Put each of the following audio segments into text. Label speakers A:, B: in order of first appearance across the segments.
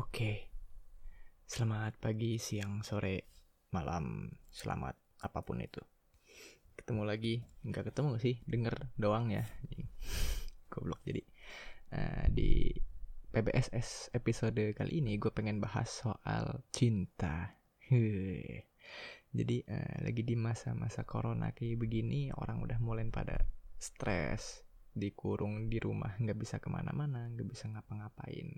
A: Oke. Selamat pagi, siang, sore, malam, selamat apa pun itu. Ketemu lagi, nggak ketemu sih, denger doang ya. Goblok jadi. Nah, di PBSS episode kali ini gue pengen bahas soal cinta. Jadi uh, lagi di masa-masa corona kayak begini, orang udah mulai pada stres, dikurung di rumah, nggak bisa ke mana-mana, nggak bisa ngapa-ngapain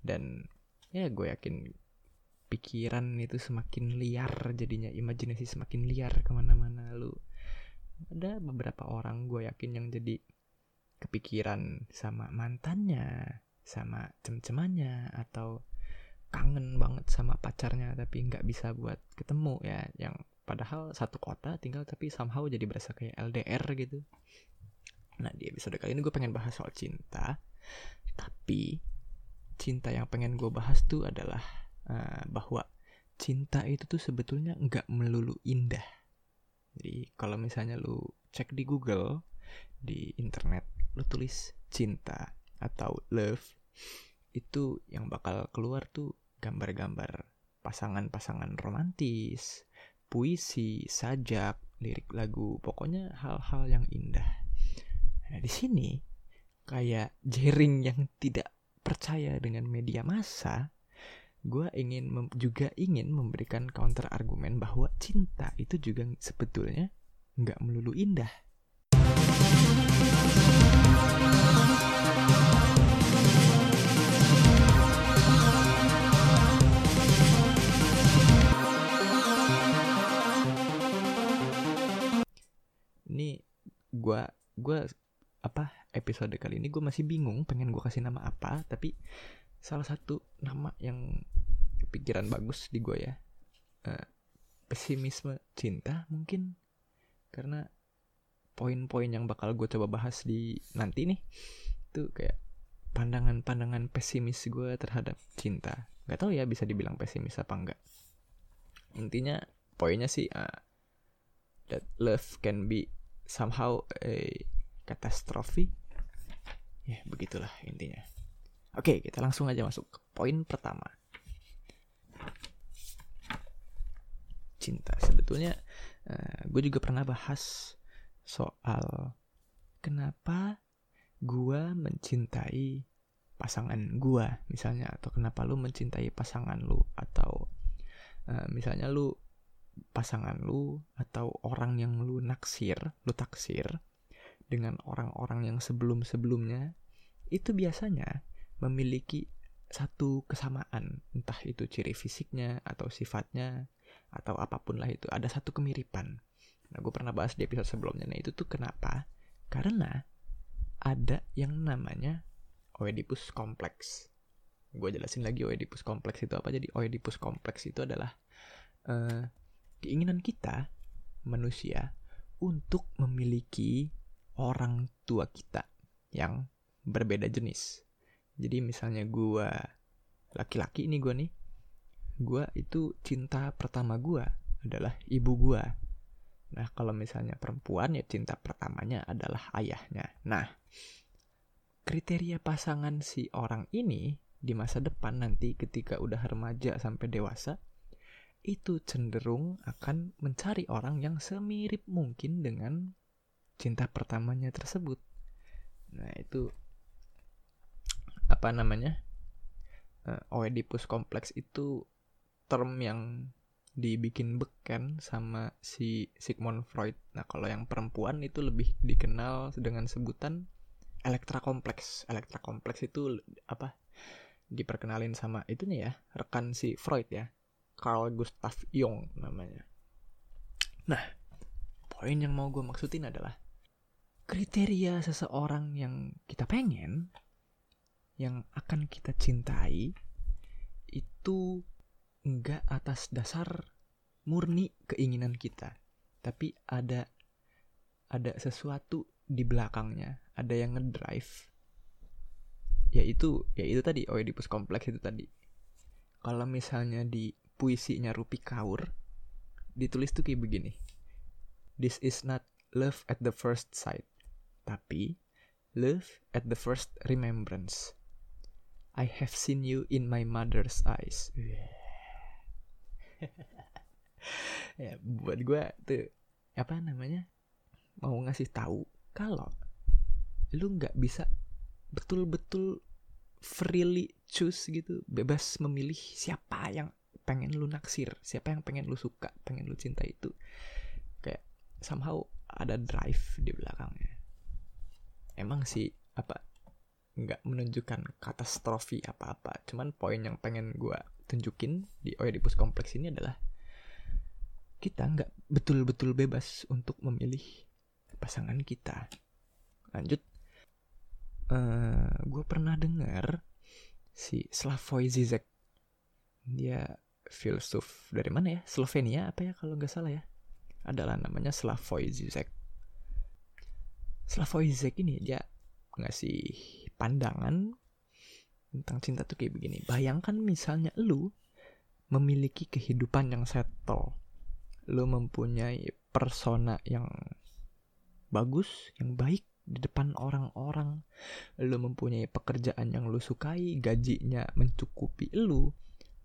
A: dan ya gue yakin pikiran itu semakin liar jadinya imajinasi semakin liar ke mana-mana. Lu ada beberapa orang gue yakin yang jadi kepikiran sama mantannya sama cem-cemannya atau kangen banget sama pacarnya tapi nggak bisa buat ketemu ya. Yang padahal satu kota tinggal tapi somehow jadi berasa kayak LDR gitu. Nah di episode kali ini gue pengen bahas soal cinta tapi cinta yang pengen gue bahas tuh adalah uh, bahwa cinta itu tuh sebetulnya nggak melulu indah. Jadi kalau misalnya lu cek di Google, di internet, lu tulis cinta atau love, itu yang bakal keluar tuh gambar-gambar pasangan-pasangan romantis, puisi, sajak, lirik lagu, pokoknya hal-hal yang indah. Nah, di sini kayak jering yang tidak percaya dengan media massa, gue ingin juga ingin memberikan counter argumen bahwa cinta itu juga sebetulnya nggak melulu indah. Ini gue gue apa episode kali ini gue masih bingung pengen gue kasih nama apa tapi salah satu nama yang pikiran bagus di gue ya uh, pesimisme cinta mungkin. Karena poin-poin yang bakal gue coba bahas di nanti nih tuh kayak pandangan-pandangan pesimis gue terhadap cinta. Nggak tahu ya bisa dibilang pesimis apa enggak intinya poinnya sih uh, that love can be somehow a katastrofi. Ya begitulah intinya. Oke kita langsung aja masuk ke poin pertama. Cinta. Sebetulnya uh, eh, gue juga pernah bahas soal kenapa gue mencintai pasangan gue misalnya atau kenapa lu mencintai pasangan lu atau uh, misalnya lu pasangan lu atau orang yang lu naksir lu taksir dengan orang-orang yang sebelum-sebelumnya itu biasanya memiliki satu kesamaan, entah itu ciri fisiknya atau sifatnya atau apa pun lah itu ada satu kemiripan. Nah, gue pernah bahas di episode sebelumnya. Nah, itu tuh kenapa? Karena ada yang namanya Oedipus kompleks. Gue jelasin lagi Oedipus kompleks itu apa. Jadi Oedipus kompleks itu adalah uh, keinginan kita manusia untuk memiliki orang tua kita yang berbeda jenis. Jadi misalnya gue laki-laki ini gue nih, gue itu cinta pertama gue adalah ibu gue. Nah kalau misalnya perempuan ya cinta pertamanya adalah ayahnya. Nah kriteria pasangan si orang ini di masa depan nanti ketika udah remaja sampai dewasa itu cenderung akan mencari orang yang semirip mungkin dengan cinta pertamanya tersebut. Nah, itu apa namanya? Uh, Oedipus kompleks itu term yang dibikin beken sama si Sigmund Freud. Nah, kalau yang perempuan itu lebih dikenal dengan sebutan Elektra kompleks. Elektra kompleks itu apa? Diperkenalin sama itunya ya, rekan si Freud ya. Carl Gustav Jung namanya. Nah, poin yang mau gue maksudin adalah kriteria seseorang yang kita pengen, yang akan kita cintai, itu enggak atas dasar murni keinginan kita, tapi ada ada sesuatu di belakangnya, ada yang ngedrive. Yaitu, yaitu tadi Oedipus kompleks itu tadi. Kalau misalnya di puisinya Rupi Kaur ditulis tuh kayak begini. This is not love at the first sight tapi love at the first remembrance. I have seen you in my mother's eyes. ya buat gue tuh apa namanya mau ngasih tahu kalau lu nggak bisa betul-betul freely choose gitu bebas memilih siapa yang pengen lu naksir siapa yang pengen lu suka pengen lu cinta itu kayak somehow ada drive di belakangnya emang sih apa nggak menunjukkan katastrofi apa-apa. Cuman poin yang pengen gue tunjukin di Oedipus kompleks ini adalah kita nggak betul-betul bebas untuk memilih pasangan kita. Lanjut. Uh, eh, gue pernah dengar si Slavoj Zizek dia filsuf dari mana ya? Slovenia apa ya kalau nggak salah ya? Adalah namanya Slavoj Zizek Slavoj Zizek ini dia ngasih pandangan tentang cinta tuh kayak begini. Bayangkan misalnya lu memiliki kehidupan yang settle. Lu mempunyai persona yang bagus yang baik di depan orang-orang. Lu mempunyai pekerjaan yang lu sukai gajinya mencukupi lu.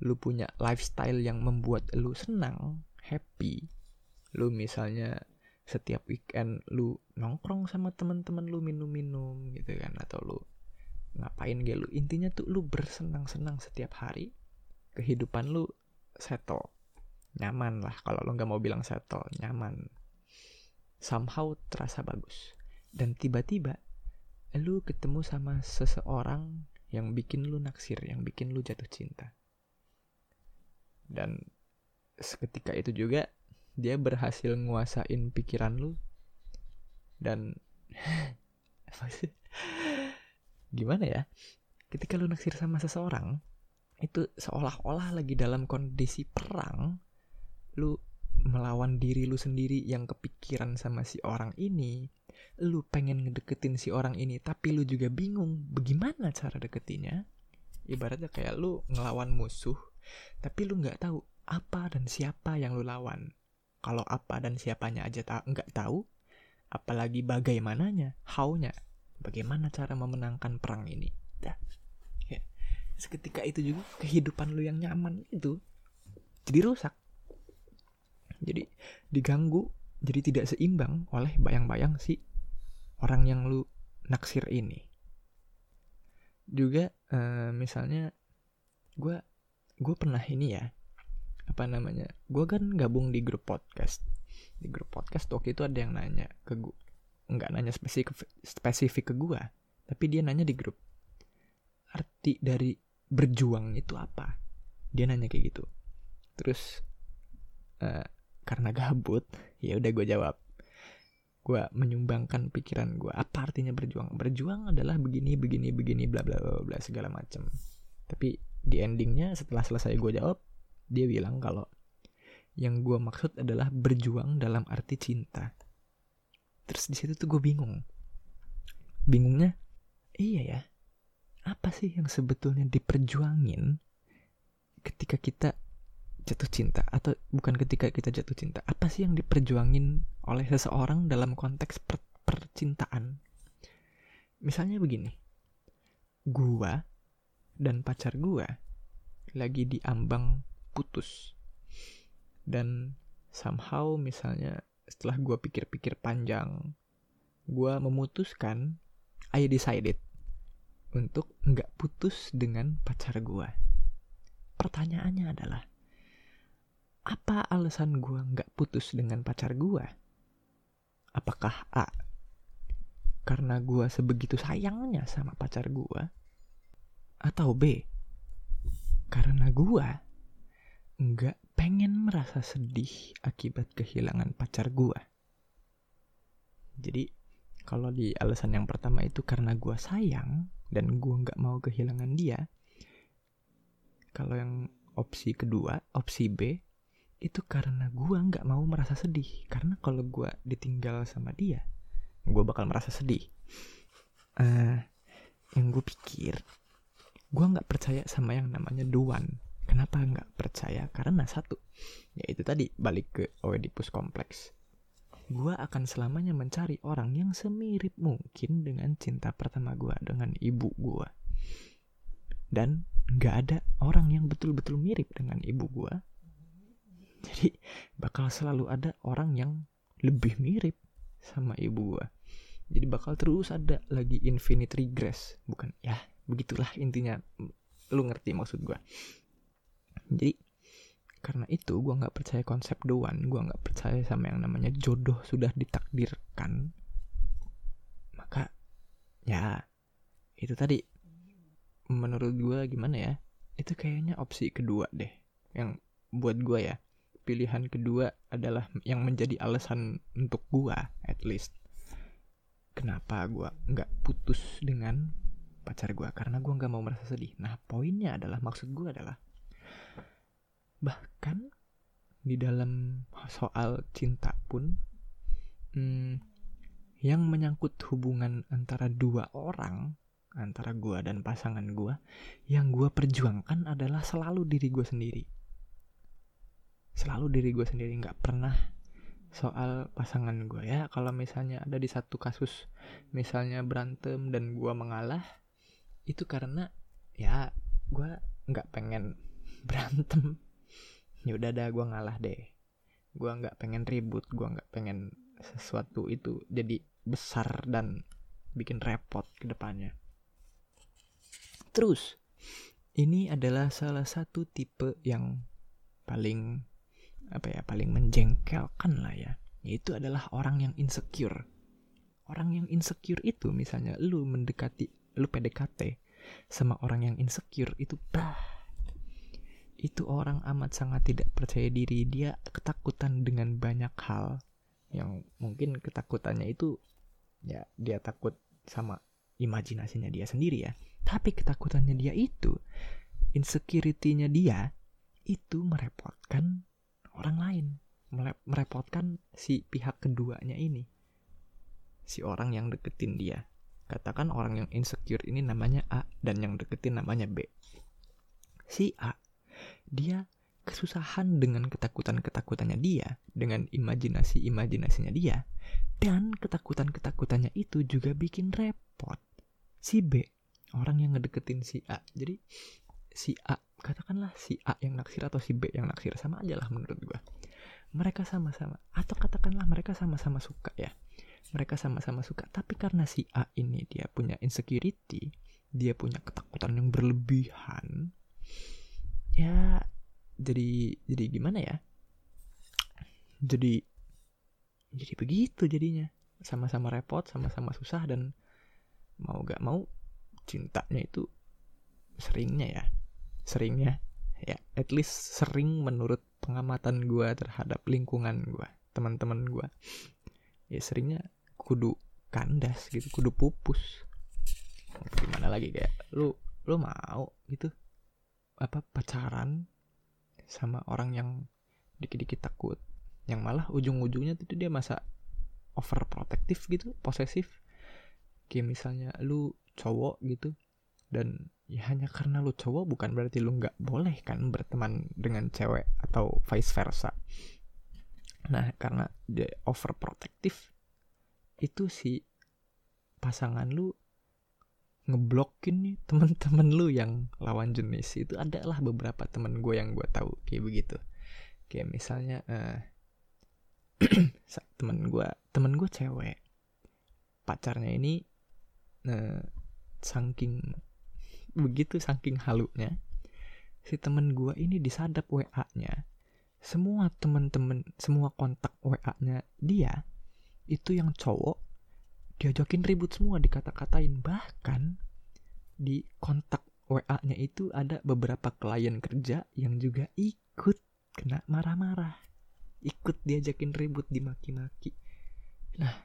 A: Lu punya lifestyle yang membuat lu senang happy. Lu misalnya setiap weekend lu nongkrong sama teman-teman lu minum-minum gitu kan atau lu ngapain gitu. Lu intinya tuh lu bersenang-senang setiap hari kehidupan lu settle. Nyaman lah kalau lu nggak mau bilang settle nyaman. Somehow terasa bagus. Dan tiba-tiba lu ketemu sama seseorang yang bikin lu naksir, yang bikin lu jatuh cinta. Dan seketika itu juga dia berhasil nguasain pikiran lu? Dan gimana ya? Ketika lu naksir sama seseorang, itu seolah-olah lagi dalam kondisi perang, lu melawan diri lu sendiri yang kepikiran sama si orang ini, lu pengen ngedeketin si orang ini tapi lu juga bingung bagaimana cara deketinnya. Ibaratnya kayak lu ngelawan musuh tapi lu nggak tahu apa dan siapa yang lu lawan kalau apa dan siapanya aja tak nggak tahu apalagi bagaimananya how-nya bagaimana cara memenangkan perang ini. Dah. Ya. seketika itu juga kehidupan lu yang nyaman itu jadi rusak. Jadi diganggu jadi tidak seimbang oleh bayang-bayang si orang yang lu naksir ini. Juga uh, misalnya gue gue pernah ini ya apa namanya? Gue kan gabung di grup podcast. Di grup podcast waktu itu ada yang nanya ke gue nggak nanya spesifik spesifik ke gue tapi dia nanya di grup. Arti dari berjuang itu apa? Dia nanya kayak gitu. Terus uh, karena gabut ya udah gue jawab. Gue menyumbangkan pikiran gue apa artinya berjuang? Berjuang adalah begini begini begini bla bla bla bla segala macam tapi di endingnya setelah selesai gue jawab dia bilang kalau yang gue maksud adalah berjuang dalam arti cinta. Terus di situ tuh gue bingung. Bingungnya iya ya apa sih yang sebetulnya diperjuangin ketika kita jatuh cinta? Atau bukan ketika kita jatuh cinta apa sih yang diperjuangin oleh seseorang dalam konteks per percintaan? Misalnya begini gua dan pacar gua lagi diambang putus dan somehow misalnya setelah gua pikir-pikir panjang gua memutuskan I decided untuk nggak putus dengan pacar gua pertanyaannya adalah apa alasan gue nggak putus dengan pacar gue? Apakah A? Karena gue sebegitu sayangnya sama pacar gue? Atau B? Karena gue nggak pengen merasa sedih akibat kehilangan pacar gue. Jadi kalau di alasan yang pertama itu karena gue sayang dan gue nggak mau kehilangan dia. Kalau yang opsi kedua, opsi B, itu karena gue nggak mau merasa sedih karena kalau gue ditinggal sama dia gue bakal merasa sedih uh, yang gue pikir gue nggak percaya sama yang namanya duan kenapa nggak percaya? Karena satu yaitu tadi balik ke Oedipus kompleks. Gue akan selamanya mencari orang yang semirip mungkin dengan cinta pertama gue dengan ibu gue dan nggak ada orang yang betul-betul mirip dengan ibu gue jadi bakal selalu ada orang yang lebih mirip sama ibu gue jadi bakal terus ada lagi infinite regress. Bukan ya begitulah intinya. Lu ngerti maksud gue jadi karena itu gue nggak percaya konsep doan gue nggak percaya sama yang namanya jodoh sudah ditakdirkan. Maka ya itu tadi. Menurut gue gimana ya? Itu kayaknya opsi kedua deh yang buat gue ya. Pilihan kedua adalah yang menjadi alasan untuk gue at least. Kenapa gue nggak putus dengan pacar gue karena gue nggak mau merasa sedih. Nah poinnya adalah maksud gue adalah bahkan di dalam soal cinta pun hmm, yang menyangkut hubungan antara dua orang antara gue dan pasangan gue yang gue perjuangkan adalah selalu diri gue sendiri. Selalu diri gue sendiri nggak pernah soal pasangan gue ya kalau misalnya ada di satu kasus misalnya berantem dan gue mengalah itu karena ya gue nggak pengen berantem ya udah dah gue ngalah deh. Gue nggak pengen ribut gue nggak pengen sesuatu itu jadi besar dan bikin repot ke depannya. Terus ini adalah salah satu tipe yang paling apa ya paling menjengkelkan lah ya. Yaitu adalah orang yang insecure. Orang yang insecure itu misalnya lu mendekati lu PDKT sama orang yang insecure itu bah itu orang amat sangat tidak percaya diri. Dia ketakutan dengan banyak hal. Yang mungkin ketakutannya itu ya dia takut sama imajinasinya dia sendiri ya. Tapi ketakutannya dia itu insecurity-nya dia itu merepotkan orang lain. Merepotkan si pihak keduanya ini. Si orang yang deketin dia. Katakan orang yang insecure ini namanya A dan yang deketin namanya B. Si A dia kesusahan dengan ketakutan-ketakutannya dia, dengan imajinasi-imajinasinya dia, dan ketakutan-ketakutannya itu juga bikin repot. Si B, orang yang ngedeketin si A. Jadi si A, katakanlah si A yang naksir atau si B yang naksir sama aja lah menurut gua. Mereka sama-sama atau katakanlah mereka sama-sama suka ya. Mereka sama-sama suka, tapi karena si A ini dia punya insecurity, dia punya ketakutan yang berlebihan, ya. Jadi jadi gimana ya? Jadi jadi begitu jadinya. Sama-sama repot sama-sama susah dan mau gak mau cintanya itu seringnya ya. Seringnya ya at least sering menurut pengamatan gue terhadap lingkungan gue teman-teman gue ya seringnya kudu kandas gitu kudu pupus. Gimana lagi kayak lu lu mau? gitu apa pacaran sama orang yang dikit-dikit takut yang malah ujung-ujungnya itu dia masa overprotective gitu posesif. Kayak misalnya lu cowok gitu dan ya hanya karena lu cowok bukan berarti lu nggak boleh kan berteman dengan cewek atau vice versa. Nah karena dia overprotective itu si pasangan lu ngeblokin nih teman-teman lu yang lawan jenis. Itu adalah beberapa teman gue yang gue tahu kayak begitu. Kayak misalnya uh, teman gue teman gue cewek. Pacarnya ini uh, saking begitu saking halunya si teman gue ini disadap WA-nya semua teman-teman semua kontak WA-nya dia itu yang cowok diajakin ribut semua dikata-katain. Bahkan di kontak WA-nya itu ada beberapa klien kerja yang juga ikut kena marah-marah. Ikut diajakin ribut dimaki-maki. Nah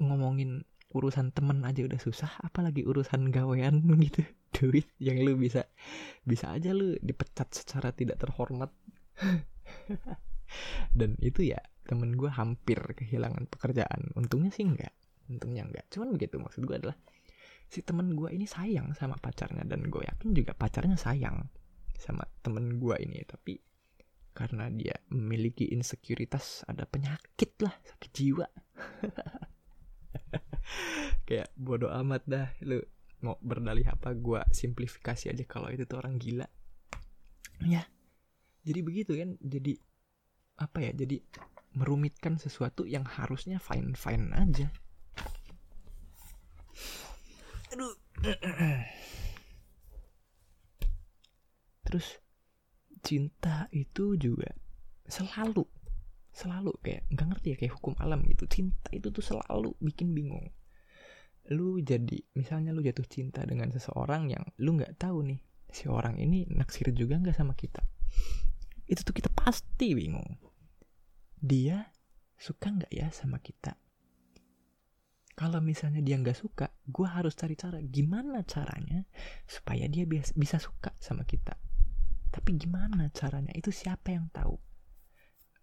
A: ngomongin urusan temen aja udah susah apalagi urusan gawean gitu. Duit yang lu bisa bisa aja lu dipecat secara tidak terhormat. Dan itu ya temen gue hampir kehilangan pekerjaan. Untungnya sih enggak. Untungnya enggak. Cuman begitu maksud gue adalah si temen gue ini sayang sama pacarnya dan gue yakin juga pacarnya sayang sama temen gue ini. Tapi karena dia memiliki insekuritas ada penyakit lah sakit jiwa. Kayak bodoh amat dah lu mau berdalih apa gue simplifikasi aja kalau itu tuh orang gila. Ya jadi begitu kan. Jadi apa ya jadi merumitkan sesuatu yang harusnya fine fine aja. Aduh. Terus cinta itu juga selalu selalu kayak nggak ngerti ya kayak hukum alam gitu. Cinta itu tuh selalu bikin bingung. Lu jadi misalnya lu jatuh cinta dengan seseorang yang lu nggak tahu nih si orang ini naksir juga nggak sama kita? Itu tuh kita pasti bingung dia suka nggak ya sama kita? Kalau misalnya dia nggak suka gue harus cari cara gimana caranya supaya dia bisa suka sama kita. Tapi gimana caranya? Itu siapa yang tahu?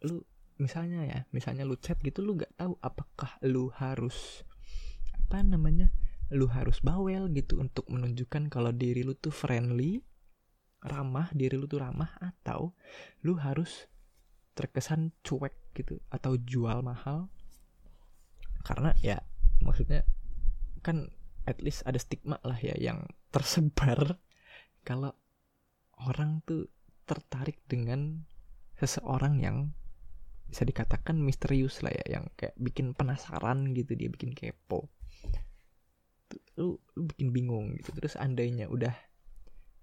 A: Lu misalnya ya misalnya lu chat gitu lu nggak tahu apakah lu harus apa namanya lu harus bawel gitu untuk menunjukkan kalau diri lu tuh friendly ramah diri lu tuh ramah atau lu harus terkesan cuek gitu atau jual mahal? Karena ya maksudnya kan at least ada stigma lah ya yang tersebar kalau orang tuh tertarik dengan seseorang yang bisa dikatakan misterius lah ya yang kayak bikin penasaran gitu dia bikin kepo. Lu, lu bikin bingung gitu. Terus andainya udah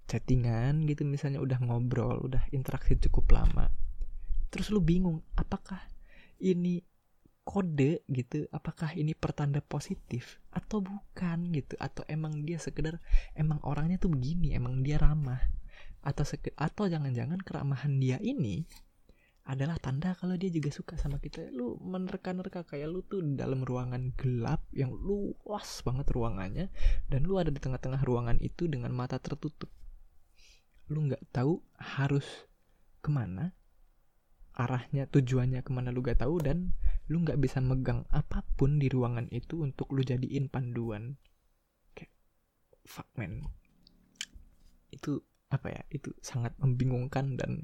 A: chattingan gitu misalnya udah ngobrol udah interaksi cukup lama terus lu bingung apakah ini kode gitu? Apakah ini pertanda positif atau bukan gitu? Atau emang dia sekedar emang orangnya tuh begini emang dia ramah? Atau atau jangan-jangan keramahan dia ini adalah tanda kalau dia juga suka sama kita. Lu menerka-nerka kayak lu tuh dalam ruangan gelap yang luas banget ruangannya dan lu ada di tengah-tengah ruangan itu dengan mata tertutup. Lu nggak tahu harus ke mana arahnya tujuannya ke mana lu gak tahu dan lu nggak bisa megang apa pun di ruangan itu untuk lu jadiin panduan. Kayak fuck man. Itu apa ya? Itu sangat membingungkan dan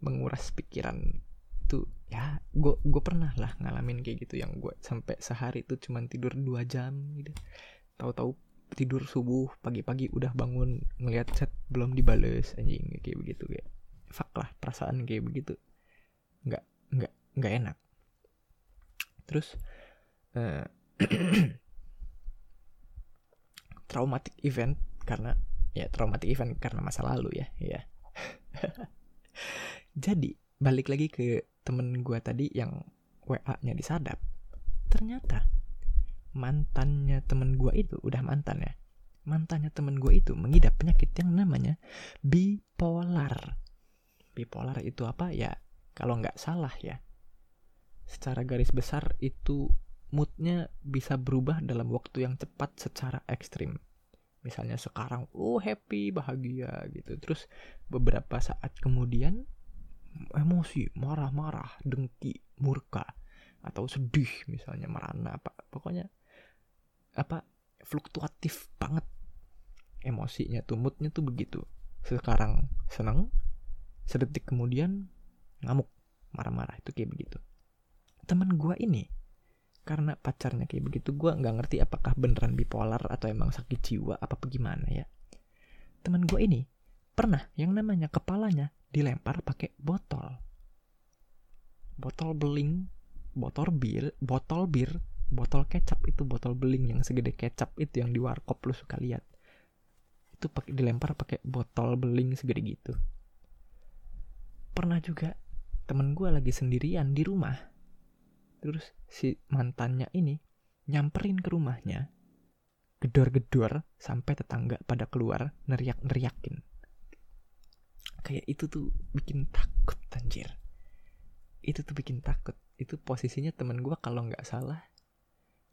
A: menguras pikiran. Itu ya gue gue pernah lah ngalamin kayak gitu yang gue sampai sehari itu cuman tidur dua jam gitu. Tahu-tahu tidur subuh pagi-pagi udah bangun ngeliat chat belum dibales anjing kayak begitu ya fuck lah perasaan kayak begitu nggak nggak nggak enak. Terus uh, traumatic event karena ya traumatic event karena masa lalu ya ya jadi balik lagi ke temen gue tadi yang WA-nya disadap. Ternyata mantannya temen gue itu udah mantan ya mantannya temen gue itu mengidap penyakit yang namanya bipolar. Bipolar itu apa? Ya kalau nggak salah ya secara garis besar itu moodnya bisa berubah dalam waktu yang cepat secara ekstrim. Misalnya sekarang oh happy bahagia gitu. Terus beberapa saat kemudian emosi marah-marah dengki murka atau sedih misalnya merana apa pokoknya apa fluktuatif banget emosinya tuh moodnya tuh begitu. Sekarang senang sedetik kemudian ngamuk marah-marah itu kayak begitu. Teman gua ini karena pacarnya kayak begitu gue nggak ngerti apakah beneran bipolar atau emang sakit jiwa apa bagaimana ya. Teman gue ini pernah yang namanya kepalanya dilempar pakai botol. Botol beling botol bir botol bir botol kecap itu botol beling yang segede kecap itu yang di warkop lu suka lihat. Itu pakai dilempar pakai botol beling segede gitu. Pernah juga temen gue lagi sendirian di rumah. Terus si mantannya ini nyamperin ke rumahnya. Gedor-gedor sampai tetangga pada keluar neriak-neriakin. Kayak itu tuh bikin takut anjir. Itu tuh bikin takut. Itu posisinya teman gue kalau nggak salah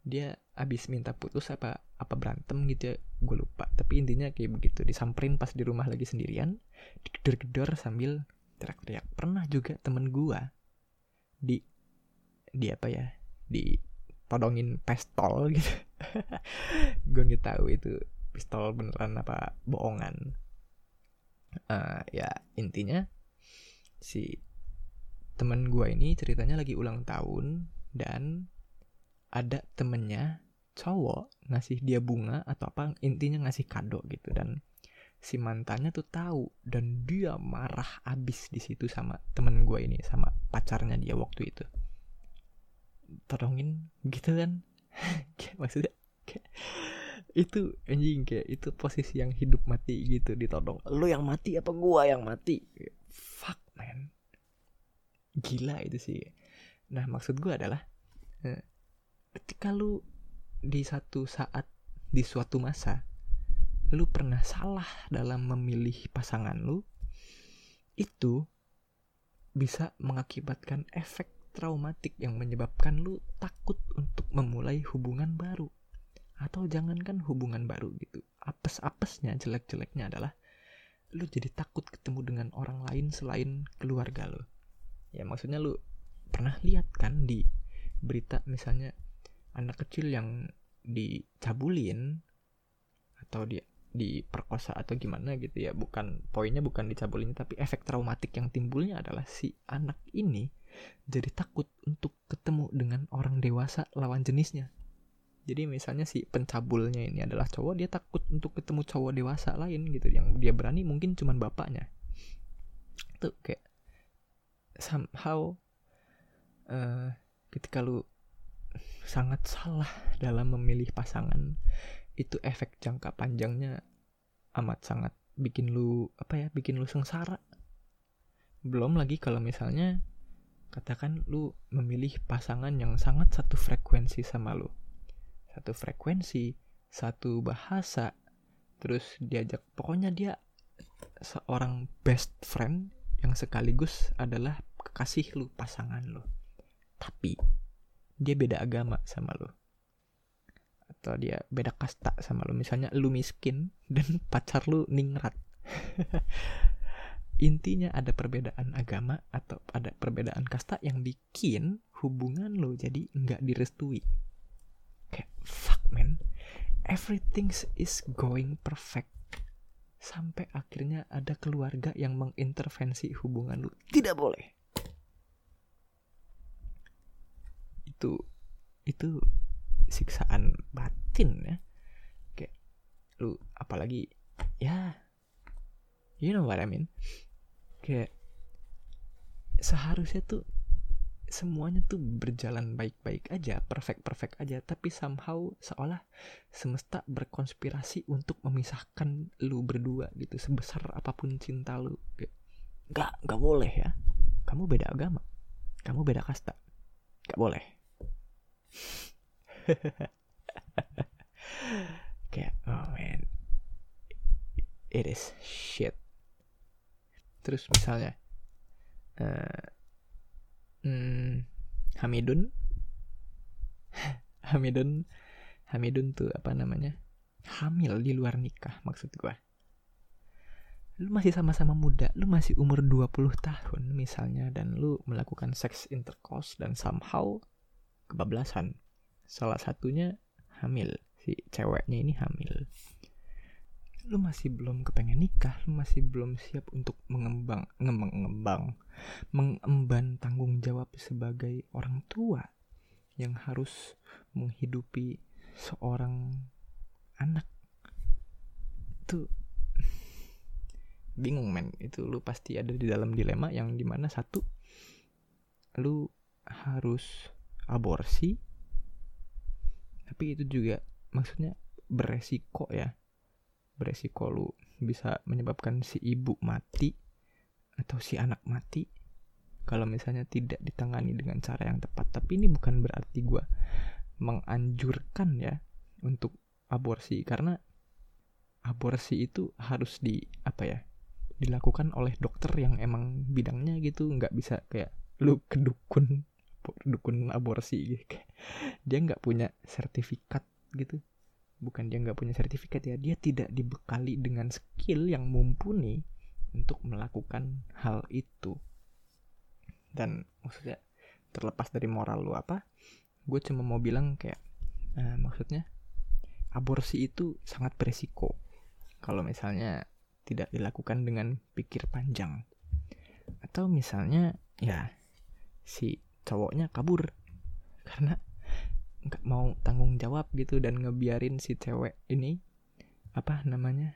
A: dia abis minta putus apa apa berantem gitu ya gue lupa. Tapi intinya kayak begitu disamperin pas di rumah lagi sendirian digedor-gedor sambil teriak-teriak. Pernah juga temen gue di di apa ya? Di todongin pistol gitu. Gue nggak tahu itu pistol beneran apa bohongan. Uh, ya intinya si temen gue ini ceritanya lagi ulang tahun dan ada temennya cowok ngasih dia bunga atau apa intinya ngasih kado gitu dan si mantannya tuh tahu dan dia marah abis di situ sama temen gue ini sama pacarnya dia waktu itu. Tolongin gitu kan? Maksudnya kayak, itu anjing kayak itu posisi yang hidup mati gitu ditodong. Lu yang mati apa gua yang mati? Fuck man. Gila itu sih. Nah maksud gua adalah eh, ketika lu di satu saat di suatu masa lu pernah salah dalam memilih pasangan lu itu bisa mengakibatkan efek traumatik yang menyebabkan lu takut untuk memulai hubungan baru. Atau jangankan hubungan baru gitu apes-apesnya jelek-jeleknya adalah lu jadi takut ketemu dengan orang lain selain keluarga lu. Ya maksudnya lu pernah lihat kan di berita misalnya anak kecil yang dicabulin atau dia diperkosa atau gimana gitu ya. Bukan poinnya bukan dicabulin tapi efek traumatik yang timbulnya adalah si anak ini jadi takut untuk ketemu dengan orang dewasa lawan jenisnya. Jadi misalnya si pencabulnya ini adalah cowok dia takut untuk ketemu cowok dewasa lain gitu. Yang dia berani mungkin cuman bapaknya. Tuh kayak somehow uh, ketika lu sangat salah dalam memilih pasangan itu efek jangka panjangnya amat sangat bikin lu apa ya bikin lu sengsara. Belum lagi kalau misalnya katakan lu memilih pasangan yang sangat satu frekuensi sama lu. Satu frekuensi satu bahasa terus diajak pokoknya dia seorang best friend yang sekaligus adalah kekasih lu pasangan lu. Tapi dia beda agama sama lu atau dia beda kasta sama lu. Misalnya lu miskin dan pacar lu ningrat. Intinya ada perbedaan agama atau ada perbedaan kasta yang bikin hubungan lo jadi nggak direstui. Kayak fuck man. Everything is going perfect. Sampai akhirnya ada keluarga yang mengintervensi hubungan lu. Tidak boleh. Itu itu siksaan batin ya kayak lu apalagi ya you know what I mean kayak seharusnya tuh semuanya tuh berjalan baik-baik aja, perfect-perfect aja, tapi somehow seolah semesta berkonspirasi untuk memisahkan lu berdua gitu, sebesar apa pun cinta lu. Kayak, gak, gak boleh ya. Kamu beda agama, kamu beda kasta, gak boleh. kayak oh man. It is shit. Terus misalnya uh, hmm, Hamidun? Hamidun? Hamidun tuh apa namanya? Hamil di luar nikah maksud gue lu masih sama-sama muda, lu masih umur 20 tahun misalnya dan lu melakukan seks intercourse dan somehow kebablasan. Salah satunya hamil, si ceweknya ini hamil. Lu masih belum kepengen nikah, lu masih belum siap untuk mengembang, ngembang, mengemban tanggung jawab sebagai orang tua yang harus menghidupi seorang anak. Tuh bingung men itu lu pasti ada di dalam dilema yang di mana satu lu harus aborsi tapi itu juga maksudnya beresiko ya. Beresiko lu bisa menyebabkan si ibu mati atau si anak mati kalau misalnya tidak ditangani dengan cara yang tepat. Tapi ini bukan berarti gue menganjurkan ya untuk aborsi. Karena aborsi itu harus di apa ya dilakukan oleh dokter yang emang bidangnya gitu. Nggak bisa kayak lu ke dukun aborsi gitu. Dia nggak punya sertifikat gitu. Bukan dia nggak punya sertifikat ya dia tidak dibekali dengan skill yang mumpuni untuk melakukan hal itu. Dan maksudnya terlepas dari moral lu apa gue cuma mau bilang kayak uh, maksudnya aborsi itu sangat beresiko kalau misalnya tidak dilakukan dengan pikir panjang. Atau misalnya ya si cowoknya kabur. Karena nggak mau tanggung jawab gitu dan ngebiarin si cewek ini apa namanya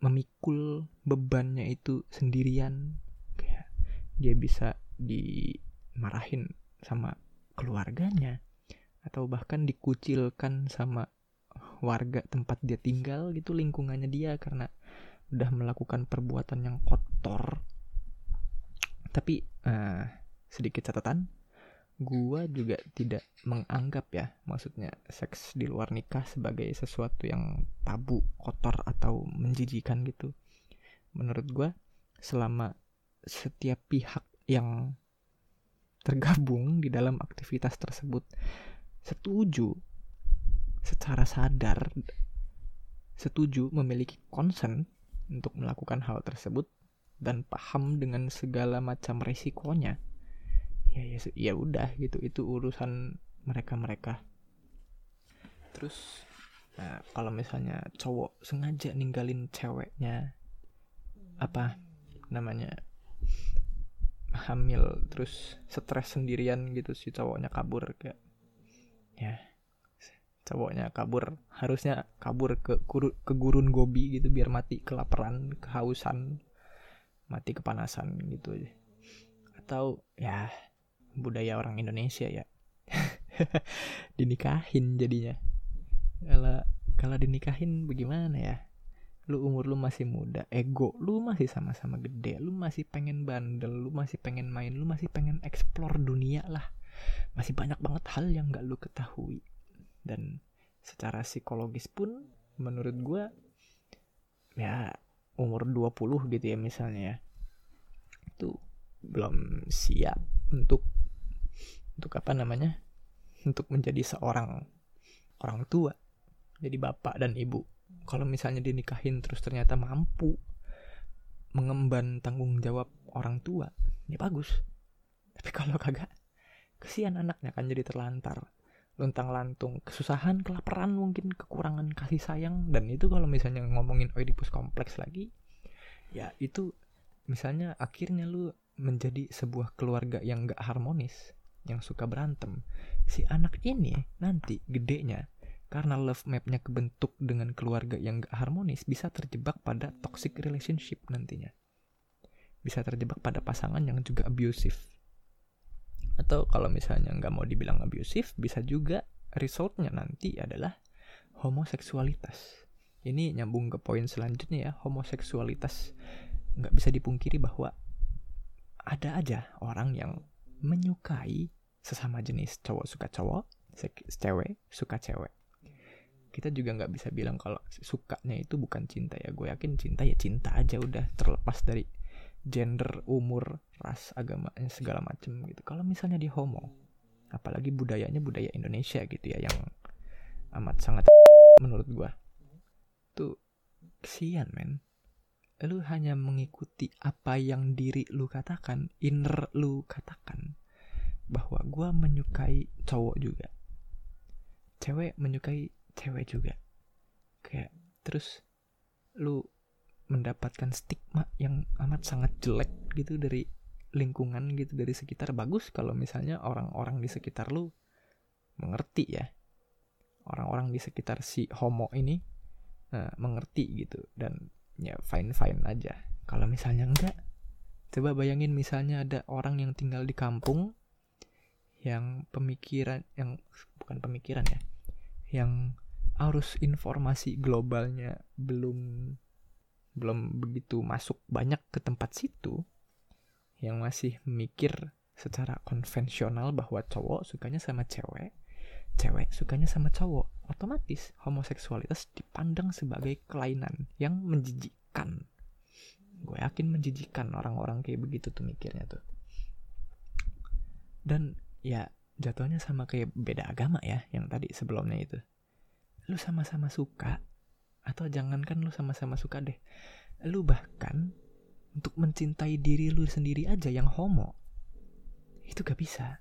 A: memikul bebannya itu sendirian. Kayak dia bisa dimarahin sama keluarganya atau bahkan dikucilkan sama warga tempat dia tinggal gitu lingkungannya dia karena udah melakukan perbuatan yang kotor. Tapi uh, sedikit catatan. Gua juga tidak menganggap ya maksudnya seks di luar nikah sebagai sesuatu yang tabu kotor atau menjijikan gitu. Menurut gua selama setiap pihak yang tergabung di dalam aktivitas tersebut setuju secara sadar setuju memiliki concern untuk melakukan hal tersebut dan paham dengan segala macam resikonya ya ya ya udah gitu. Itu urusan mereka mereka terus nah, kalau misalnya cowok sengaja ninggalin ceweknya apa namanya hamil terus stres sendirian gitu si cowoknya kabur kayak ya cowoknya kabur harusnya kabur ke ke gurun gobi gitu biar mati kelaparan kehausan mati kepanasan gitu aja. Atau ya budaya orang Indonesia ya. Dinikahin jadinya. Kalau kalau dinikahin bagaimana ya? Lu umur lu masih muda ego lu masih sama-sama gede lu masih pengen bandel lu masih pengen main lu masih pengen explore dunia lah. Masih banyak banget hal yang gak lu ketahui. Dan secara psikologis pun menurut gue ya umur 20 gitu ya misalnya ya itu belum siap untuk untuk apa namanya? Untuk menjadi seorang orang tua. Jadi bapak dan ibu. Kalau misalnya dinikahin terus ternyata mampu mengemban tanggung jawab orang tua ya bagus. Tapi kalau kagak kesian anaknya kan jadi terlantar. Luntang lantung kesusahan kelaparan mungkin kekurangan kasih sayang. Dan itu kalau misalnya ngomongin Oedipus kompleks lagi ya itu misalnya akhirnya lu menjadi sebuah keluarga yang gak harmonis yang suka berantem si anak ini nanti gedenya karena love mapnya kebentuk dengan keluarga yang gak harmonis bisa terjebak pada toxic relationship nantinya. Bisa terjebak pada pasangan yang juga abusive. Atau kalau misalnya nggak mau dibilang abusive bisa juga resultnya nanti adalah homoseksualitas. Ini nyambung ke poin selanjutnya ya homoseksualitas. Nggak bisa dipungkiri bahwa ada aja orang yang menyukai sesama jenis cowok suka cowok cewek suka cewek. Kita juga nggak bisa bilang kalau sukanya itu bukan cinta ya. Gue yakin cinta ya cinta aja udah terlepas dari gender umur ras agama segala macem gitu. Kalau misalnya di homo apalagi budayanya budaya Indonesia gitu ya yang amat sangat menurut gue tuh kesian men lu hanya mengikuti apa yang diri lu katakan inner lu katakan bahwa gue menyukai cowok juga. Cewek menyukai cewek juga. Kayak terus lu mendapatkan stigma yang amat sangat jelek gitu dari lingkungan gitu dari sekitar. Bagus kalau misalnya orang-orang di sekitar lu mengerti ya. Orang-orang di sekitar si homo ini uh, mengerti gitu. Dan ya fine fine aja. Kalau misalnya enggak coba bayangin misalnya ada orang yang tinggal di kampung yang pemikiran yang bukan pemikiran ya yang arus informasi globalnya belum belum begitu masuk banyak ke tempat situ yang masih mikir secara konvensional bahwa cowok sukanya sama cewek cewek sukanya sama cowok otomatis homoseksualitas dipandang sebagai kelainan yang menjijikkan gue yakin menjijikkan orang-orang kayak begitu tuh mikirnya tuh. Dan ya jatuhnya sama kayak beda agama ya yang tadi sebelumnya itu. Lu sama-sama suka atau jangankan lu sama-sama suka deh. Lu bahkan untuk mencintai diri lu sendiri aja yang homo itu gak bisa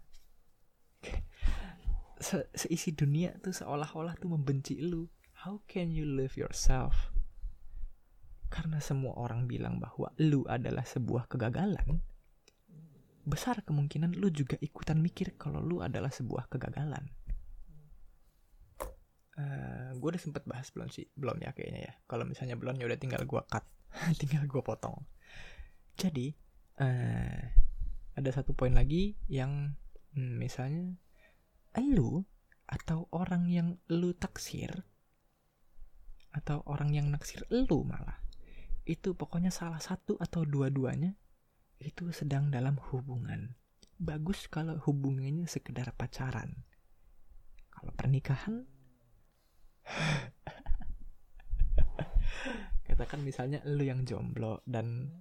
A: Se seisi dunia tuh seolah-olah tuh membenci lu. How can you love yourself? Karena semua orang bilang bahwa lu adalah sebuah kegagalan besar kemungkinan lu juga ikutan mikir kalau lu adalah sebuah kegagalan. uh, gue udah sempet bahas belum sih? Belum ya kayaknya ya. Kalau misalnya belum ya udah tinggal gue cut. Tinggal gue potong. Jadi uh, ada satu poin lagi yang hmm, misalnya lu atau orang yang lu taksir atau orang yang naksir lu malah itu pokoknya salah satu atau dua-duanya itu sedang dalam hubungan. Bagus kalau hubungannya sekedar pacaran. Kalau pernikahan katakan misalnya lu yang jomblo dan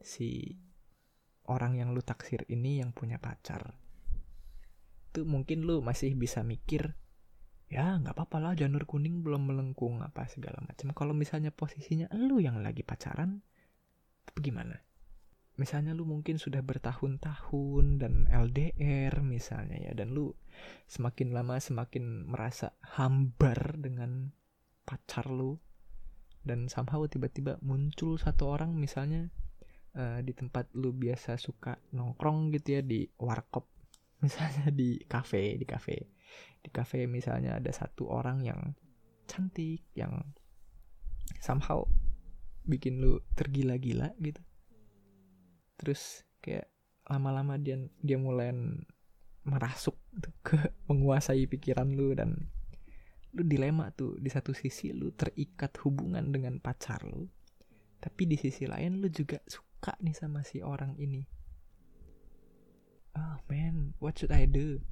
A: si orang yang lu taksir ini yang punya pacar itu mungkin lu masih bisa mikir ya nggak apa-apa lah janur kuning belum melengkung apa segala macam. Kalau misalnya posisinya lu yang lagi pacaran gimana? Misalnya lu mungkin sudah bertahun-tahun dan LDR misalnya ya dan lu semakin lama semakin merasa hambar dengan pacar lu dan somehow tiba-tiba muncul satu orang misalnya uh, di tempat lu biasa suka nongkrong gitu ya di warkop misalnya di kafe di kafe. Di kafe misalnya ada satu orang yang cantik yang somehow bikin lu tergila-gila gitu. Terus kayak lama-lama dia dia mulai merasuk ke menguasai pikiran lu dan lu dilema tuh. Di satu sisi lu terikat hubungan dengan pacar lu tapi di sisi lain lu juga suka nih sama si orang ini oh man what should I do?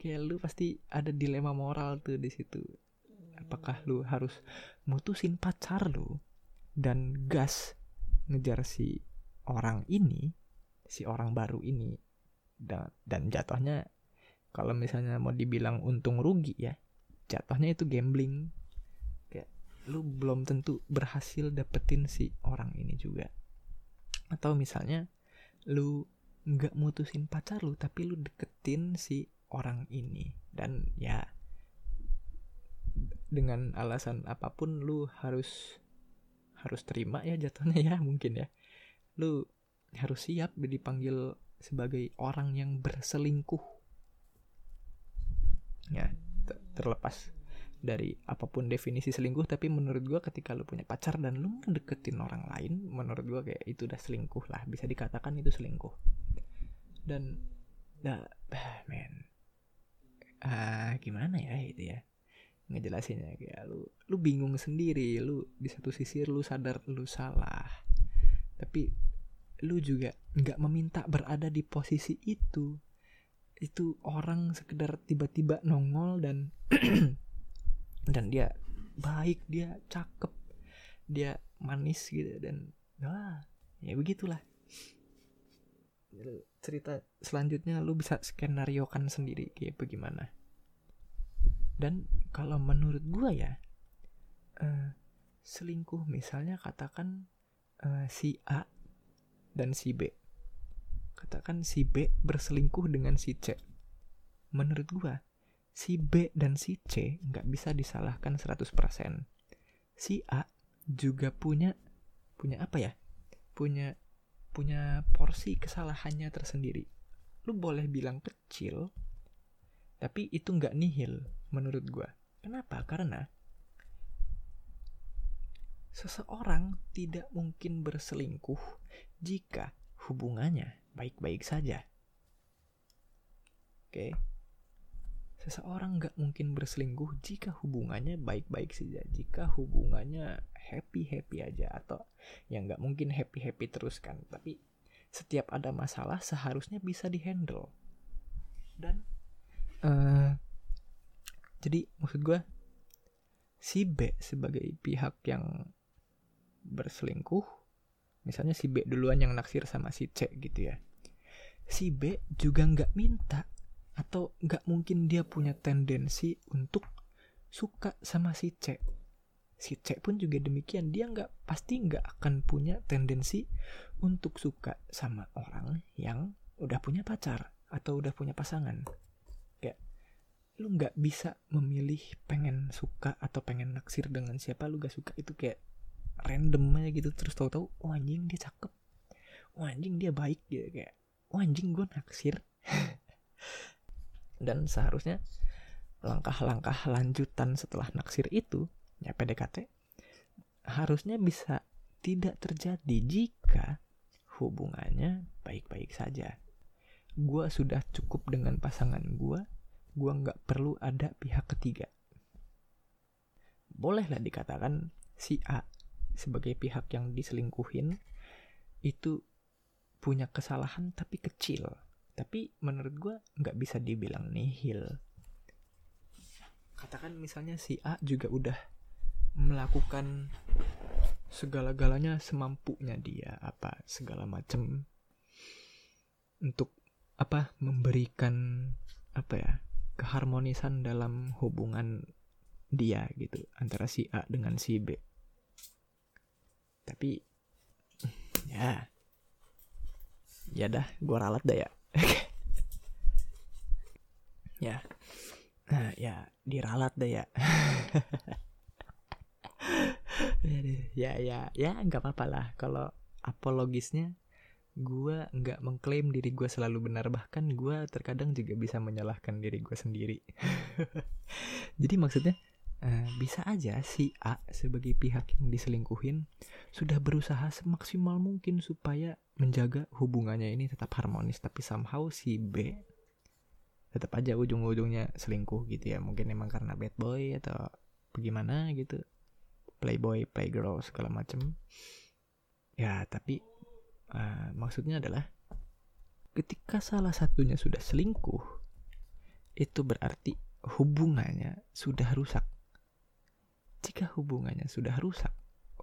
A: Kayak lu pasti ada dilema moral tuh di situ. Apakah lu harus mutusin pacar lu dan gas ngejar si orang ini si orang baru ini? Dan, dan jatuhnya kalau misalnya mau dibilang untung rugi ya jatuhnya itu gambling. Kayak lu belum tentu berhasil dapetin si orang ini juga. Atau misalnya lu nggak mutusin pacar lu tapi lu deketin si orang ini. Dan ya dengan alasan apa pun lu harus harus terima ya jatuhnya ya mungkin ya. Lu harus siap dipanggil sebagai orang yang berselingkuh. Ya terlepas dari apa pun definisi selingkuh tapi menurut gue ketika lu punya pacar dan lu deketin orang lain menurut gue kayak itu udah selingkuh lah. Bisa dikatakan itu selingkuh dan dah men. Ah gimana ya itu ya? Ngejelasinnya kayak lu lu bingung sendiri lu di satu sisi lu sadar lu salah. Tapi lu juga nggak meminta berada di posisi itu. Itu orang sekedar tiba-tiba nongol dan dan dia baik dia cakep dia manis gitu dan wah ya begitulah cerita selanjutnya lu bisa skenario kan sendiri kayak bagaimana dan kalau menurut gua ya uh, selingkuh misalnya katakan uh, si A dan si B. Katakan si B berselingkuh dengan si C. Menurut gua, si B dan si C nggak bisa disalahkan 100%. Si A juga punya punya apa ya? Punya punya porsi kesalahannya tersendiri. Lu boleh bilang kecil, tapi itu nggak nihil menurut gua. Kenapa? Karena seseorang tidak mungkin berselingkuh jika hubungannya baik-baik saja. Oke. Seseorang nggak mungkin berselingkuh jika hubungannya baik-baik saja, jika hubungannya happy-happy aja atau yang nggak mungkin happy-happy terus kan, tapi setiap ada masalah seharusnya bisa dihandle. Dan uh, jadi maksud gue si B sebagai pihak yang berselingkuh misalnya si B duluan yang naksir sama si C gitu ya si B juga nggak minta atau nggak mungkin dia punya tendensi untuk suka sama si C? Si C pun juga demikian. Dia nggak pasti nggak akan punya tendensi untuk suka sama orang yang udah punya pacar atau udah punya pasangan. Kayak lu nggak bisa memilih pengen suka atau pengen naksir dengan siapa lu gak suka. Itu kayak random aja gitu. Terus tahu-tahu oh anjing dia cakep. Oh anjing dia baik gitu kayak oh anjing gue naksir dan seharusnya langkah-langkah lanjutan setelah naksir itu ya PDKT harusnya bisa tidak terjadi jika hubungannya baik-baik saja. Gua sudah cukup dengan pasangan gua, gua nggak perlu ada pihak ketiga. Bolehlah dikatakan si A sebagai pihak yang diselingkuhin itu punya kesalahan tapi kecil. Tapi menurut gua nggak bisa dibilang nihil. Katakan misalnya si A juga udah melakukan segala-galanya semampunya dia apa segala macam untuk apa memberikan apa ya keharmonisan dalam hubungan dia gitu antara si A dengan si B tapi ya ya dah gua ralat dah ya ya. Nah ya diralat dah ya. Ya ya ya nggak apa-apa lah. Kalau apologisnya gue nggak mengklaim diri gue selalu benar. Bahkan gue terkadang juga bisa menyalahkan diri gue sendiri. Jadi maksudnya uh, bisa aja si A sebagai pihak yang diselingkuhin sudah berusaha semaksimal mungkin supaya menjaga hubungannya ini tetap harmonis tapi somehow si B tetap aja ujung-ujungnya selingkuh gitu ya. Mungkin emang karena bad boy atau bagaimana gitu. Playboy playgirl segala macem. Ya tapi uh, maksudnya adalah ketika salah satunya sudah selingkuh itu berarti hubungannya sudah rusak jika hubungannya sudah rusak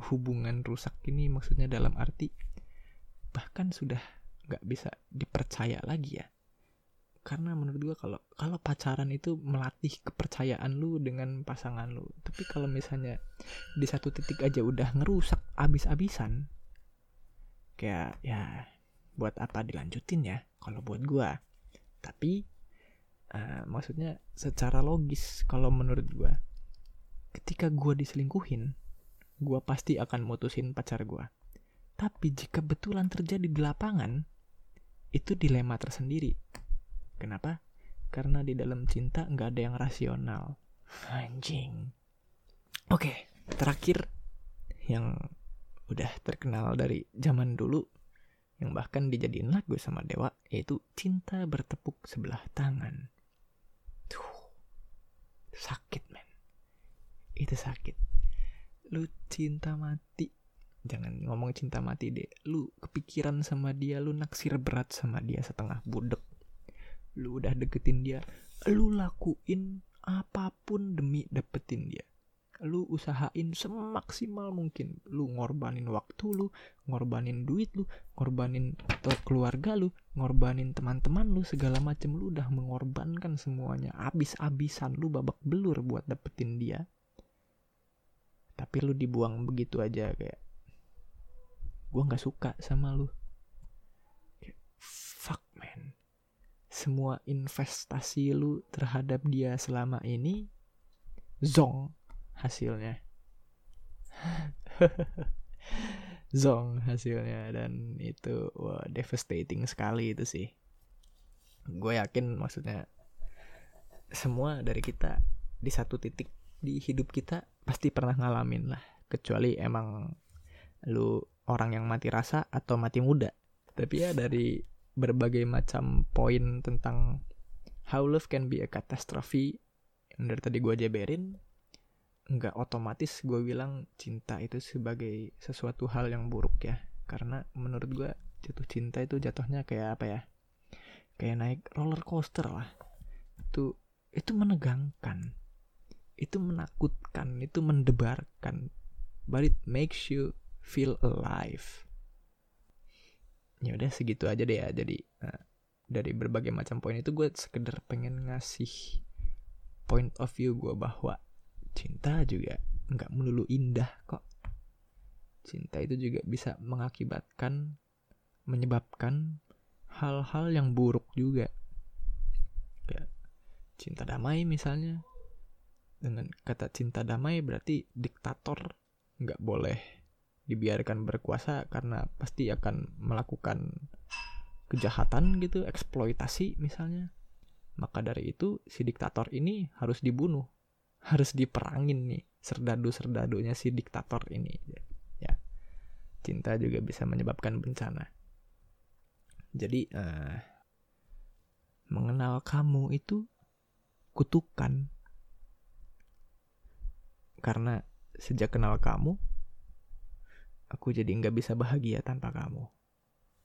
A: hubungan rusak ini maksudnya dalam arti bahkan sudah nggak bisa dipercaya lagi ya. Karena menurut gue kalau kalau pacaran itu melatih kepercayaan lu dengan pasangan lu. Tapi kalau misalnya di satu titik aja udah ngerusak abis-abisan kayak ya buat apa dilanjutin ya kalau buat gue tapi uh, maksudnya secara logis kalau menurut gue ketika gue diselingkuhin gue pasti akan mutusin pacar gue tapi jika betulan terjadi di lapangan itu dilema tersendiri Kenapa? Karena di dalam cinta nggak ada yang rasional. Anjing. Oke, terakhir yang udah terkenal dari zaman dulu yang bahkan dijadiin lagu sama Dewa yaitu cinta bertepuk sebelah tangan. Tuh. Sakit, men. Itu sakit. Lu cinta mati. Jangan ngomong cinta mati deh. Lu kepikiran sama dia, lu naksir berat sama dia setengah budek lu udah deketin dia lu lakuin apa pun demi dapetin dia lu usahain semaksimal mungkin lu ngorbanin waktu lu ngorbanin duit lu ngorbanin keluarga lu ngorbanin teman-teman lu segala macem lu udah mengorbankan semuanya abis-abisan lu babak belur buat dapetin dia tapi lu dibuang begitu aja kayak gue nggak suka sama lu. Fuck man. Semua investasi lu terhadap dia selama ini zong hasilnya. Zong hasilnya dan itu wah, devastating sekali itu sih. Gue yakin maksudnya semua dari kita di satu titik di hidup kita pasti pernah ngalamin lah. Kecuali emang lu orang yang mati rasa atau mati muda. Tapi ya dari berbagai macam poin tentang how love can be a catastrophe yang dari tadi gue jabarin nggak otomatis gue bilang cinta itu sebagai sesuatu hal yang buruk ya. Karena menurut gue jatuh cinta itu jatuhnya kayak apa ya? Kayak naik roller coaster lah. Itu itu menegangkan itu menakutkan itu mendebarkan but it makes you feel alive. Ya udah segitu aja deh ya. Jadi nah, dari berbagai macam poin itu gue sekedar pengen ngasih point of view gue bahwa cinta juga nggak melulu indah kok. Cinta itu juga bisa mengakibatkan menyebabkan hal-hal yang buruk juga. Cinta damai misalnya dengan kata cinta damai berarti diktator nggak boleh dibiarkan berkuasa karena pasti akan melakukan kejahatan gitu eksploitasi misalnya Maka dari itu si diktator ini harus dibunuh, harus diperangin nih serdadu-serdadunya si diktator ini. Ya, cinta juga bisa menyebabkan bencana. Jadi uh, mengenal kamu itu kutukan karena sejak kenal kamu aku jadi nggak bisa bahagia tanpa kamu